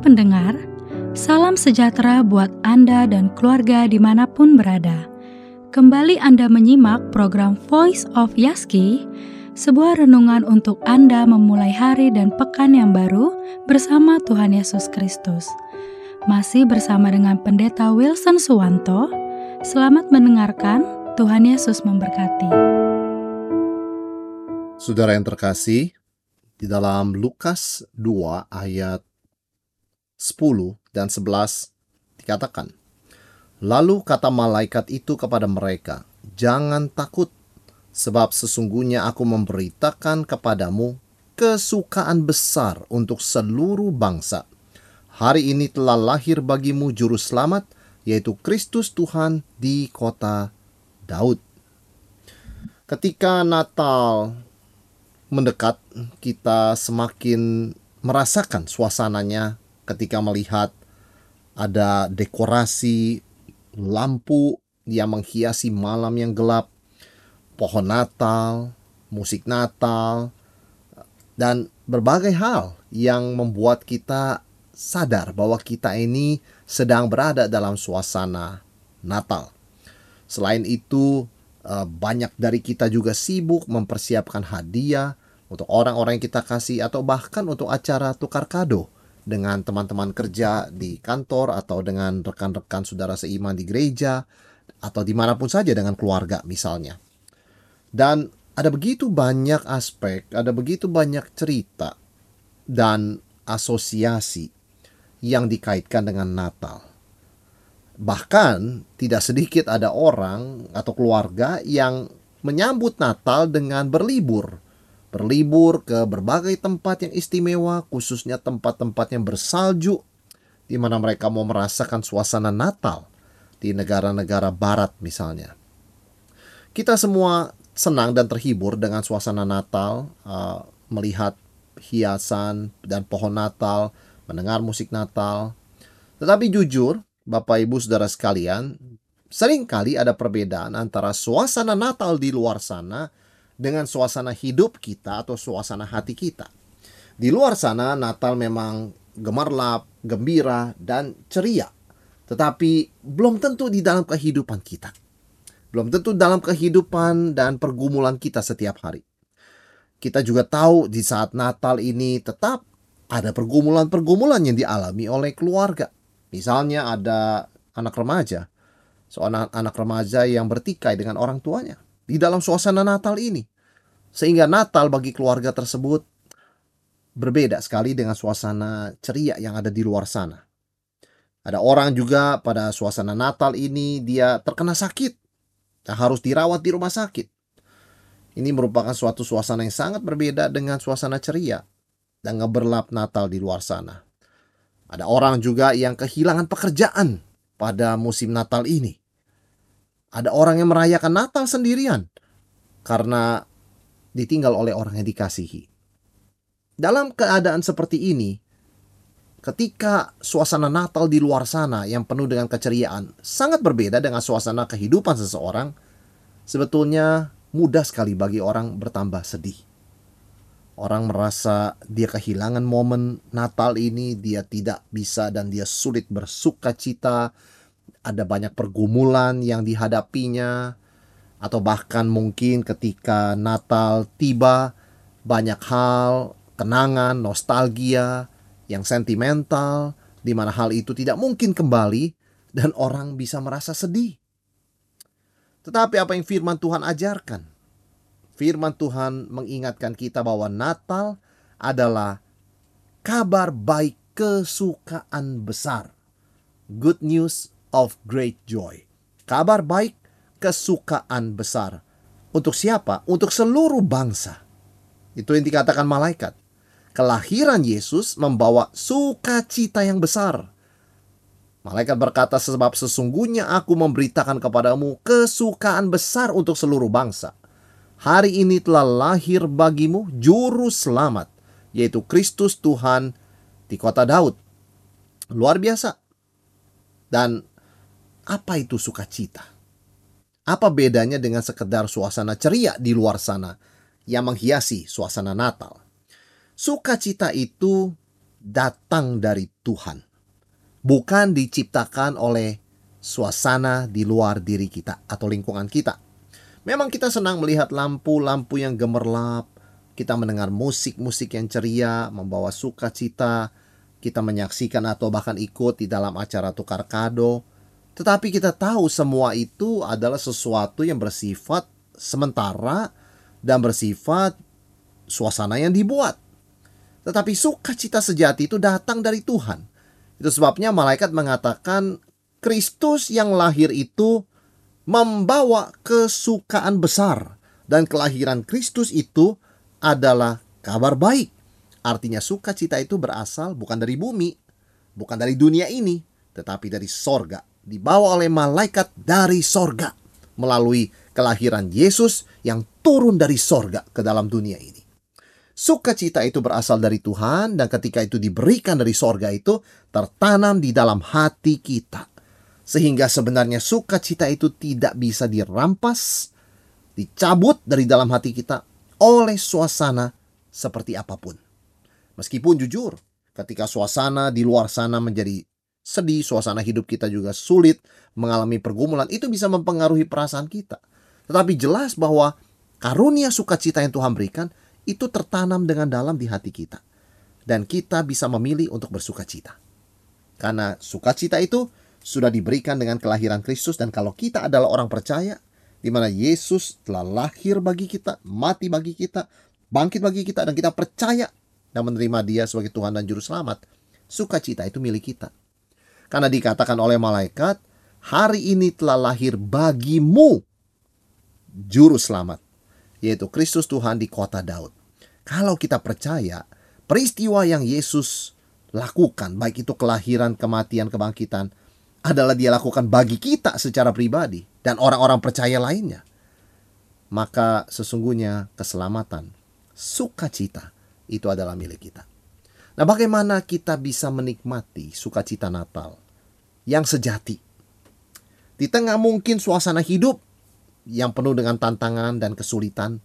pendengar, salam sejahtera buat Anda dan keluarga di mana pun berada. Kembali Anda menyimak program Voice of Yaski, sebuah renungan untuk Anda memulai hari dan pekan yang baru bersama Tuhan Yesus Kristus. Masih bersama dengan Pendeta Wilson Suwanto, selamat mendengarkan, Tuhan Yesus memberkati. Saudara yang terkasih, di dalam Lukas 2 ayat 10 dan 11 dikatakan, Lalu kata malaikat itu kepada mereka, Jangan takut, sebab sesungguhnya aku memberitakan kepadamu kesukaan besar untuk seluruh bangsa. Hari ini telah lahir bagimu juru selamat, yaitu Kristus Tuhan di kota Daud. Ketika Natal mendekat, kita semakin merasakan suasananya ketika melihat ada dekorasi lampu yang menghiasi malam yang gelap, pohon Natal, musik Natal, dan berbagai hal yang membuat kita sadar bahwa kita ini sedang berada dalam suasana Natal. Selain itu, eh, banyak dari kita juga sibuk mempersiapkan hadiah untuk orang-orang yang kita kasih atau bahkan untuk acara tukar kado dengan teman-teman kerja di kantor atau dengan rekan-rekan saudara seiman di gereja atau di mana pun saja dengan keluarga misalnya. Dan ada begitu banyak aspek, ada begitu banyak cerita dan asosiasi yang dikaitkan dengan Natal. Bahkan tidak sedikit ada orang atau keluarga yang menyambut Natal dengan berlibur berlibur ke berbagai tempat yang istimewa, khususnya tempat-tempat yang bersalju, di mana mereka mau merasakan suasana Natal di negara-negara Barat, misalnya. Kita semua senang dan terhibur dengan suasana Natal, uh, melihat hiasan dan pohon Natal, mendengar musik Natal. Tetapi jujur, Bapak Ibu Saudara sekalian, sering kali ada perbedaan antara suasana Natal di luar sana dengan suasana hidup kita atau suasana hati kita. Di luar sana Natal memang gemerlap, gembira, dan ceria. Tetapi belum tentu di dalam kehidupan kita. Belum tentu dalam kehidupan dan pergumulan kita setiap hari. Kita juga tahu di saat Natal ini tetap ada pergumulan-pergumulan yang dialami oleh keluarga. Misalnya ada anak remaja, seorang anak remaja yang bertikai dengan orang tuanya di dalam suasana Natal ini. Sehingga Natal bagi keluarga tersebut berbeda sekali dengan suasana ceria yang ada di luar sana. Ada orang juga pada suasana Natal ini dia terkena sakit dan harus dirawat di rumah sakit. Ini merupakan suatu suasana yang sangat berbeda dengan suasana ceria dan ngeberlap Natal di luar sana. Ada orang juga yang kehilangan pekerjaan pada musim Natal ini. Ada orang yang merayakan Natal sendirian karena ditinggal oleh orang yang dikasihi. Dalam keadaan seperti ini, ketika suasana Natal di luar sana yang penuh dengan keceriaan sangat berbeda dengan suasana kehidupan seseorang, sebetulnya mudah sekali bagi orang bertambah sedih. Orang merasa dia kehilangan momen Natal ini, dia tidak bisa dan dia sulit bersuka cita ada banyak pergumulan yang dihadapinya, atau bahkan mungkin ketika Natal tiba, banyak hal, kenangan, nostalgia yang sentimental, di mana hal itu tidak mungkin kembali, dan orang bisa merasa sedih. Tetapi apa yang firman Tuhan ajarkan? Firman Tuhan mengingatkan kita bahwa Natal adalah kabar baik kesukaan besar. Good news of great joy. Kabar baik, kesukaan besar. Untuk siapa? Untuk seluruh bangsa. Itu yang dikatakan malaikat. Kelahiran Yesus membawa sukacita yang besar. Malaikat berkata sebab sesungguhnya aku memberitakan kepadamu kesukaan besar untuk seluruh bangsa. Hari ini telah lahir bagimu juru selamat, yaitu Kristus Tuhan di kota Daud. Luar biasa. Dan apa itu sukacita? Apa bedanya dengan sekedar suasana ceria di luar sana yang menghiasi suasana Natal? Sukacita itu datang dari Tuhan, bukan diciptakan oleh suasana di luar diri kita atau lingkungan kita. Memang kita senang melihat lampu-lampu yang gemerlap, kita mendengar musik-musik yang ceria, membawa sukacita, kita menyaksikan atau bahkan ikut di dalam acara tukar kado. Tetapi kita tahu semua itu adalah sesuatu yang bersifat sementara dan bersifat suasana yang dibuat. Tetapi sukacita sejati itu datang dari Tuhan. Itu sebabnya malaikat mengatakan Kristus yang lahir itu membawa kesukaan besar dan kelahiran Kristus itu adalah kabar baik. Artinya sukacita itu berasal bukan dari bumi, bukan dari dunia ini, tetapi dari sorga. Dibawa oleh malaikat dari sorga melalui kelahiran Yesus yang turun dari sorga ke dalam dunia ini. Sukacita itu berasal dari Tuhan dan ketika itu diberikan dari sorga itu tertanam di dalam hati kita. Sehingga sebenarnya sukacita itu tidak bisa dirampas, dicabut dari dalam hati kita oleh suasana seperti apa pun. Meskipun jujur, ketika suasana di luar sana menjadi sedih, suasana hidup kita juga sulit, mengalami pergumulan, itu bisa mempengaruhi perasaan kita. Tetapi jelas bahwa karunia sukacita yang Tuhan berikan itu tertanam dengan dalam di hati kita. Dan kita bisa memilih untuk bersukacita. Karena sukacita itu sudah diberikan dengan kelahiran Kristus dan kalau kita adalah orang percaya di mana Yesus telah lahir bagi kita, mati bagi kita, bangkit bagi kita dan kita percaya dan menerima Dia sebagai Tuhan dan juru selamat, sukacita itu milik kita. Karena dikatakan oleh malaikat, hari ini telah lahir bagimu juru selamat, yaitu Kristus Tuhan di kota Daud. Kalau kita percaya, peristiwa yang Yesus lakukan, baik itu kelahiran, kematian, kebangkitan, adalah dia lakukan bagi kita secara pribadi dan orang-orang percaya lainnya. Maka sesungguhnya keselamatan, sukacita itu adalah milik kita. Nah, bagaimana kita bisa menikmati sukacita Natal yang sejati? Di tengah mungkin suasana hidup yang penuh dengan tantangan dan kesulitan,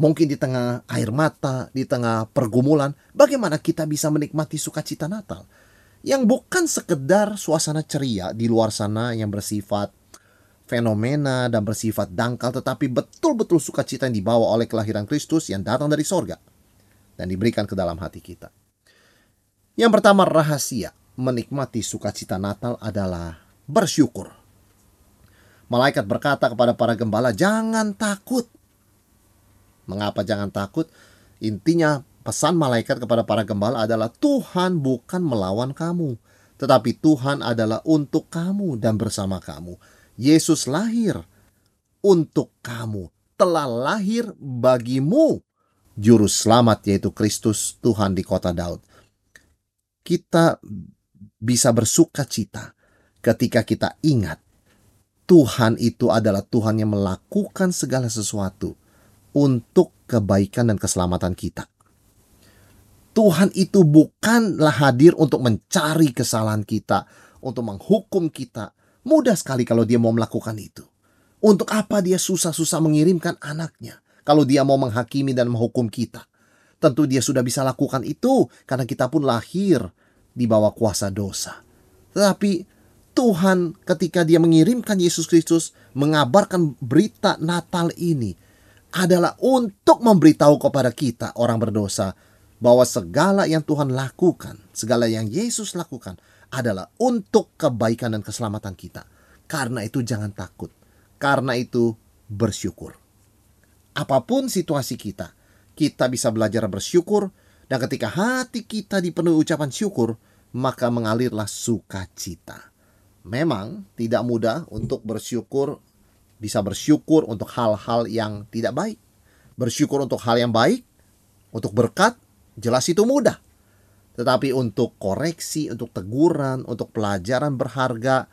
mungkin di tengah air mata, di tengah pergumulan, bagaimana kita bisa menikmati sukacita Natal? yang bukan sekedar suasana ceria di luar sana yang bersifat fenomena dan bersifat dangkal tetapi betul-betul sukacita yang dibawa oleh kelahiran Kristus yang datang dari sorga dan diberikan ke dalam hati kita. Yang pertama rahasia menikmati sukacita Natal adalah bersyukur. Malaikat berkata kepada para gembala, "Jangan takut." Mengapa jangan takut? Intinya pesan malaikat kepada para gembala adalah Tuhan bukan melawan kamu, tetapi Tuhan adalah untuk kamu dan bersama kamu. Yesus lahir untuk kamu, telah lahir bagimu. Juru selamat yaitu Kristus Tuhan di kota Daud. Kita bisa bersuka cita ketika kita ingat Tuhan itu adalah Tuhan yang melakukan segala sesuatu untuk kebaikan dan keselamatan kita. Tuhan itu bukanlah hadir untuk mencari kesalahan kita, untuk menghukum kita. Mudah sekali kalau dia mau melakukan itu. Untuk apa dia susah-susah mengirimkan anaknya kalau dia mau menghakimi dan menghukum kita? Tentu dia sudah bisa lakukan itu karena kita pun lahir di bawah kuasa dosa. Tetapi Tuhan ketika dia mengirimkan Yesus Kristus mengabarkan berita Natal ini adalah untuk memberitahu kepada kita orang berdosa bahwa segala yang Tuhan lakukan, segala yang Yesus lakukan adalah untuk kebaikan dan keselamatan kita. Karena itu jangan takut. Karena itu bersyukur. Apa pun situasi kita, kita bisa belajar bersyukur dan ketika hati kita dipenuhi ucapan syukur, maka mengalirlah sukacita. Memang tidak mudah untuk bersyukur, bisa bersyukur untuk hal-hal yang tidak baik. Bersyukur untuk hal yang baik, untuk berkat, Jelas itu mudah. Tetapi untuk koreksi, untuk teguran, untuk pelajaran berharga,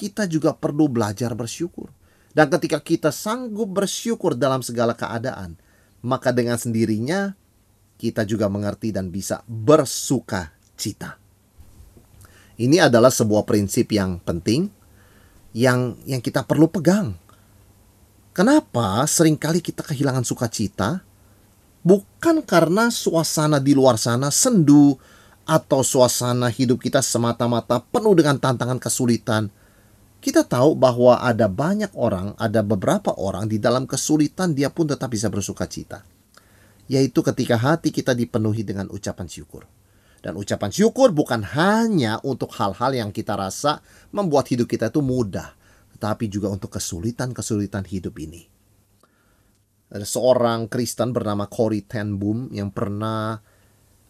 kita juga perlu belajar bersyukur. Dan ketika kita sanggup bersyukur dalam segala keadaan, maka dengan sendirinya kita juga mengerti dan bisa bersuka cita. Ini adalah sebuah prinsip yang penting yang yang kita perlu pegang. Kenapa sering kali kita kehilangan sukacita? bukan karena suasana di luar sana sendu atau suasana hidup kita semata-mata penuh dengan tantangan kesulitan, kita tahu bahwa ada banyak orang, ada beberapa orang di dalam kesulitan dia pun tetap bisa bersuka cita. Yaitu ketika hati kita dipenuhi dengan ucapan syukur. Dan ucapan syukur bukan hanya untuk hal-hal yang kita rasa membuat hidup kita itu mudah, tetapi juga untuk kesulitan-kesulitan hidup ini. Ada seorang Kristen bernama Corey ten Boom yang pernah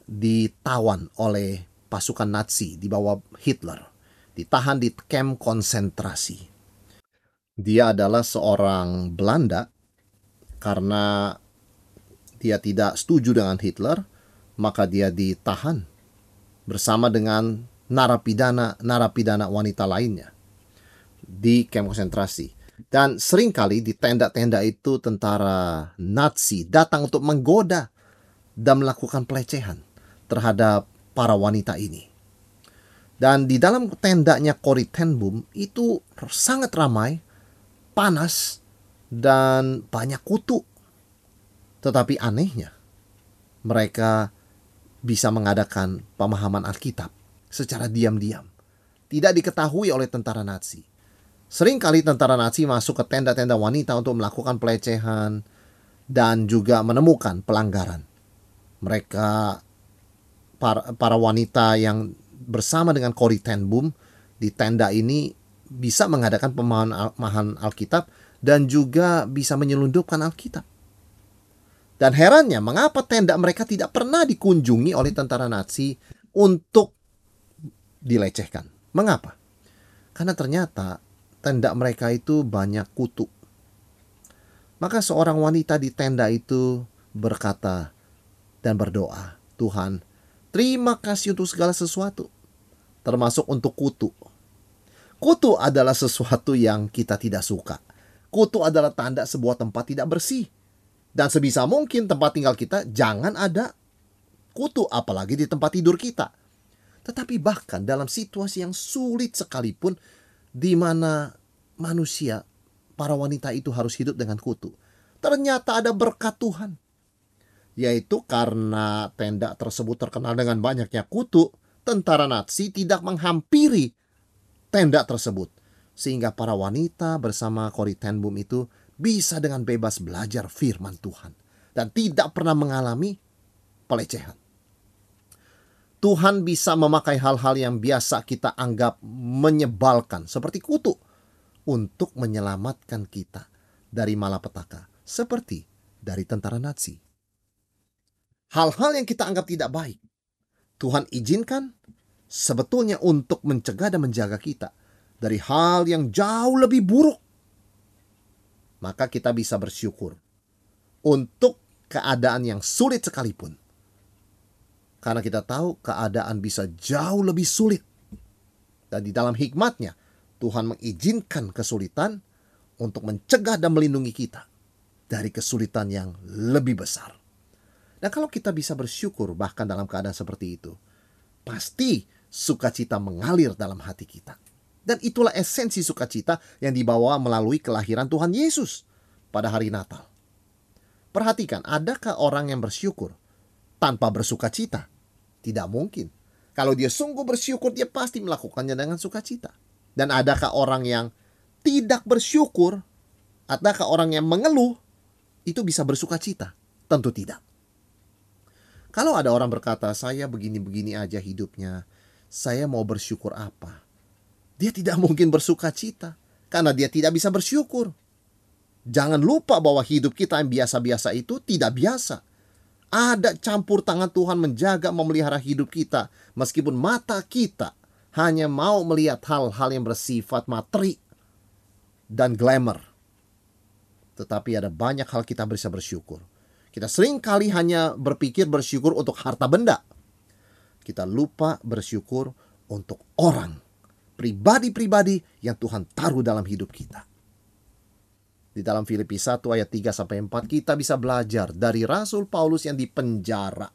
ditawan oleh pasukan Nazi di bawah Hitler, ditahan di kamp konsentrasi. Dia adalah seorang Belanda karena dia tidak setuju dengan Hitler, maka dia ditahan bersama dengan narapidana narapidana wanita lainnya di kamp konsentrasi. Dan sering kali di tenda-tenda itu tentara Nazi datang untuk menggoda dan melakukan pelecehan terhadap para wanita ini. Dan di dalam tendanya Cory Ten Boom itu sangat ramai, panas, dan banyak kutu. Tetapi anehnya, mereka bisa mengadakan pemahaman Alkitab secara diam-diam. Tidak diketahui oleh tentara Nazi. Seringkali tentara Nazi masuk ke tenda-tenda wanita untuk melakukan pelecehan dan juga menemukan pelanggaran. Mereka para wanita yang bersama dengan Cory Ten Boom di tenda ini bisa mengadakan pemahaman Alkitab dan juga bisa menyelundupkan Alkitab. Dan herannya, mengapa tenda mereka tidak pernah dikunjungi oleh tentara Nazi untuk dilecehkan? Mengapa? Karena ternyata tenda mereka itu banyak kutu. Maka seorang wanita di tenda itu berkata dan berdoa, "Tuhan, terima kasih untuk segala sesuatu, termasuk untuk kutu." Kutu adalah sesuatu yang kita tidak suka. Kutu adalah tanda sebuah tempat tidak bersih. Dan sebisa mungkin tempat tinggal kita jangan ada kutu apalagi di tempat tidur kita. Tetapi bahkan dalam situasi yang sulit sekalipun di mana manusia para wanita itu harus hidup dengan kutu. Ternyata ada berkat Tuhan. Yaitu karena tenda tersebut terkenal dengan banyaknya kutu, tentara Nazi tidak menghampiri tenda tersebut. Sehingga para wanita bersama Cory Ten Boom itu bisa dengan bebas belajar firman Tuhan dan tidak pernah mengalami pelecehan. Tuhan bisa memakai hal-hal yang biasa kita anggap menyebalkan seperti kutu untuk menyelamatkan kita dari malapetaka seperti dari tentara Nazi. Hal-hal yang kita anggap tidak baik Tuhan izinkan sebetulnya untuk mencegah dan menjaga kita dari hal yang jauh lebih buruk maka kita bisa bersyukur untuk keadaan yang sulit sekalipun. Karena kita tahu keadaan bisa jauh lebih sulit. Dan di dalam hikmatnya, Tuhan mengizinkan kesulitan untuk mencegah dan melindungi kita dari kesulitan yang lebih besar. Dan kalau kita bisa bersyukur bahkan dalam keadaan seperti itu, pasti sukacita mengalir dalam hati kita. Dan itulah esensi sukacita yang dibawa melalui kelahiran Tuhan Yesus pada hari Natal. Perhatikan, adakah orang yang bersyukur tanpa bersukacita? Tidak mungkin. Kalau dia sungguh bersyukur, dia pasti melakukannya dengan sukacita. Dan adakah orang yang tidak bersyukur? Adakah orang yang mengeluh? Itu bisa bersukacita? Tentu tidak. Kalau ada orang berkata, saya begini-begini aja hidupnya, saya mau bersyukur apa? dia tidak mungkin bersuka cita karena dia tidak bisa bersyukur. Jangan lupa bahwa hidup kita yang biasa-biasa itu tidak biasa. Ada campur tangan Tuhan menjaga memelihara hidup kita meskipun mata kita hanya mau melihat hal-hal yang bersifat materi dan glamour. Tetapi ada banyak hal kita bisa bersyukur. Kita sering kali hanya berpikir bersyukur untuk harta benda. Kita lupa bersyukur untuk orang pribadi-pribadi yang Tuhan taruh dalam hidup kita. Di dalam Filipi 1 ayat 3 sampai 4 kita bisa belajar dari Rasul Paulus yang dipenjara.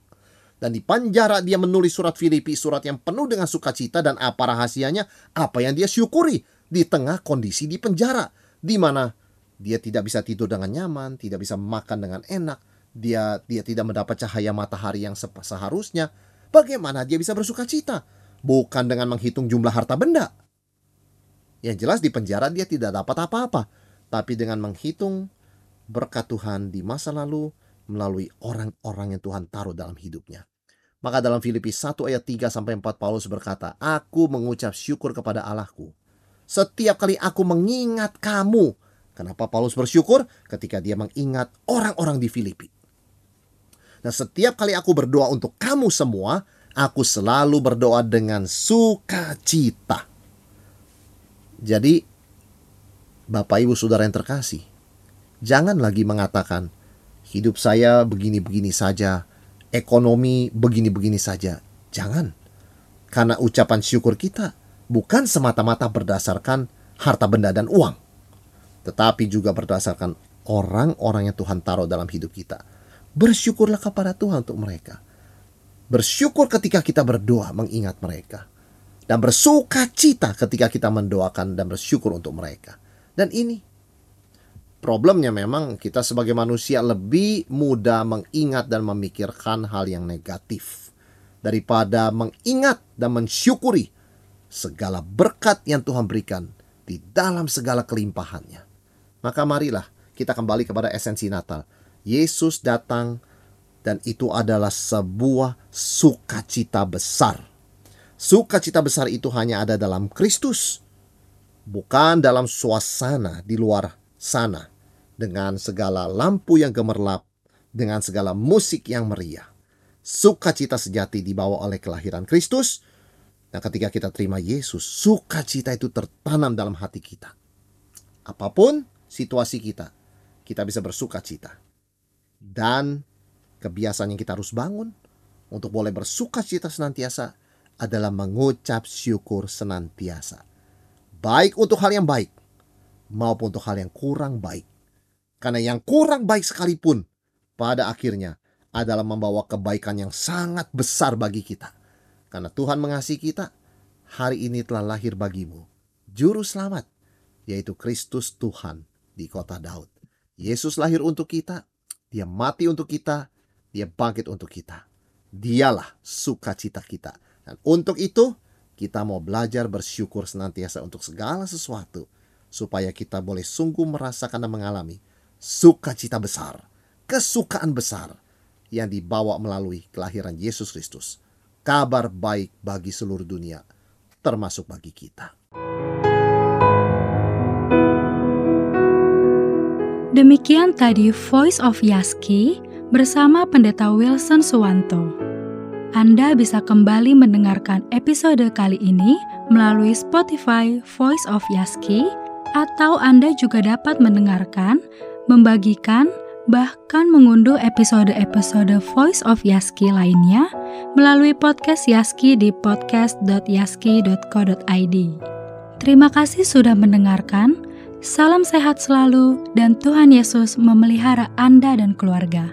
Dan di penjara dia menulis surat Filipi, surat yang penuh dengan sukacita dan apa rahasianya, apa yang dia syukuri di tengah kondisi di penjara. Di mana dia tidak bisa tidur dengan nyaman, tidak bisa makan dengan enak, dia dia tidak mendapat cahaya matahari yang seharusnya, bagaimana dia bisa bersuka cita? Bukan dengan menghitung jumlah harta benda. Yang jelas di penjara dia tidak dapat apa-apa, tapi dengan menghitung berkat Tuhan di masa lalu melalui orang-orang yang Tuhan taruh dalam hidupnya. Maka dalam Filipi 1 ayat 3 sampai 4 Paulus berkata, "Aku mengucap syukur kepada Allahku setiap kali aku mengingat kamu." Kenapa Paulus bersyukur? Ketika dia mengingat orang-orang di Filipi. Nah, setiap kali aku berdoa untuk kamu semua, aku selalu berdoa dengan sukacita. Jadi, Bapak Ibu Saudara yang terkasih, jangan lagi mengatakan hidup saya begini-begini saja, ekonomi begini-begini saja. Jangan. Karena ucapan syukur kita bukan semata-mata berdasarkan harta benda dan uang, tetapi juga berdasarkan orang-orang yang Tuhan taruh dalam hidup kita. Bersyukurlah kepada Tuhan untuk mereka. Bersyukur ketika kita berdoa mengingat mereka. Dan bersuka cita ketika kita mendoakan dan bersyukur untuk mereka. Dan ini Problemnya memang kita sebagai manusia lebih mudah mengingat dan memikirkan hal yang negatif daripada mengingat dan mensyukuri segala berkat yang Tuhan berikan di dalam segala kelimpahannya. Maka marilah kita kembali kepada esensi Natal. Yesus datang dan itu adalah sebuah sukacita besar. Sukacita besar itu hanya ada dalam Kristus, bukan dalam suasana di luar sana dengan segala lampu yang gemerlap, dengan segala musik yang meriah. Sukacita sejati dibawa oleh kelahiran Kristus. Dan ketika kita terima Yesus, sukacita itu tertanam dalam hati kita. Apa pun situasi kita, kita bisa bersukacita. Dan kebiasaan yang kita harus bangun untuk boleh bersukacita senantiasa adalah mengucap syukur senantiasa. Baik untuk hal yang baik, maupun untuk hal yang kurang baik. Karena yang kurang baik sekalipun pada akhirnya adalah membawa kebaikan yang sangat besar bagi kita. Karena Tuhan mengasihi kita, hari ini telah lahir bagimu juru selamat, yaitu Kristus Tuhan di kota Daud. Yesus lahir untuk kita, dia mati untuk kita, dia bangkit untuk kita. Dialah sukacita kita. Dan untuk itu, kita mau belajar bersyukur senantiasa untuk segala sesuatu supaya kita boleh sungguh merasakan dan mengalami sukacita besar, kesukaan besar yang dibawa melalui kelahiran Yesus Kristus. Kabar baik bagi seluruh dunia, termasuk bagi kita. Demikian tadi Voice of Yaski bersama Pendeta Wilson Suwanto. Anda bisa kembali mendengarkan episode kali ini melalui Spotify Voice of Yaski atau Anda juga dapat mendengarkan, membagikan, bahkan mengunduh episode-episode Voice of Yaski lainnya melalui podcast Yaski di podcast.yaski.co.id. Terima kasih sudah mendengarkan. Salam sehat selalu dan Tuhan Yesus memelihara Anda dan keluarga.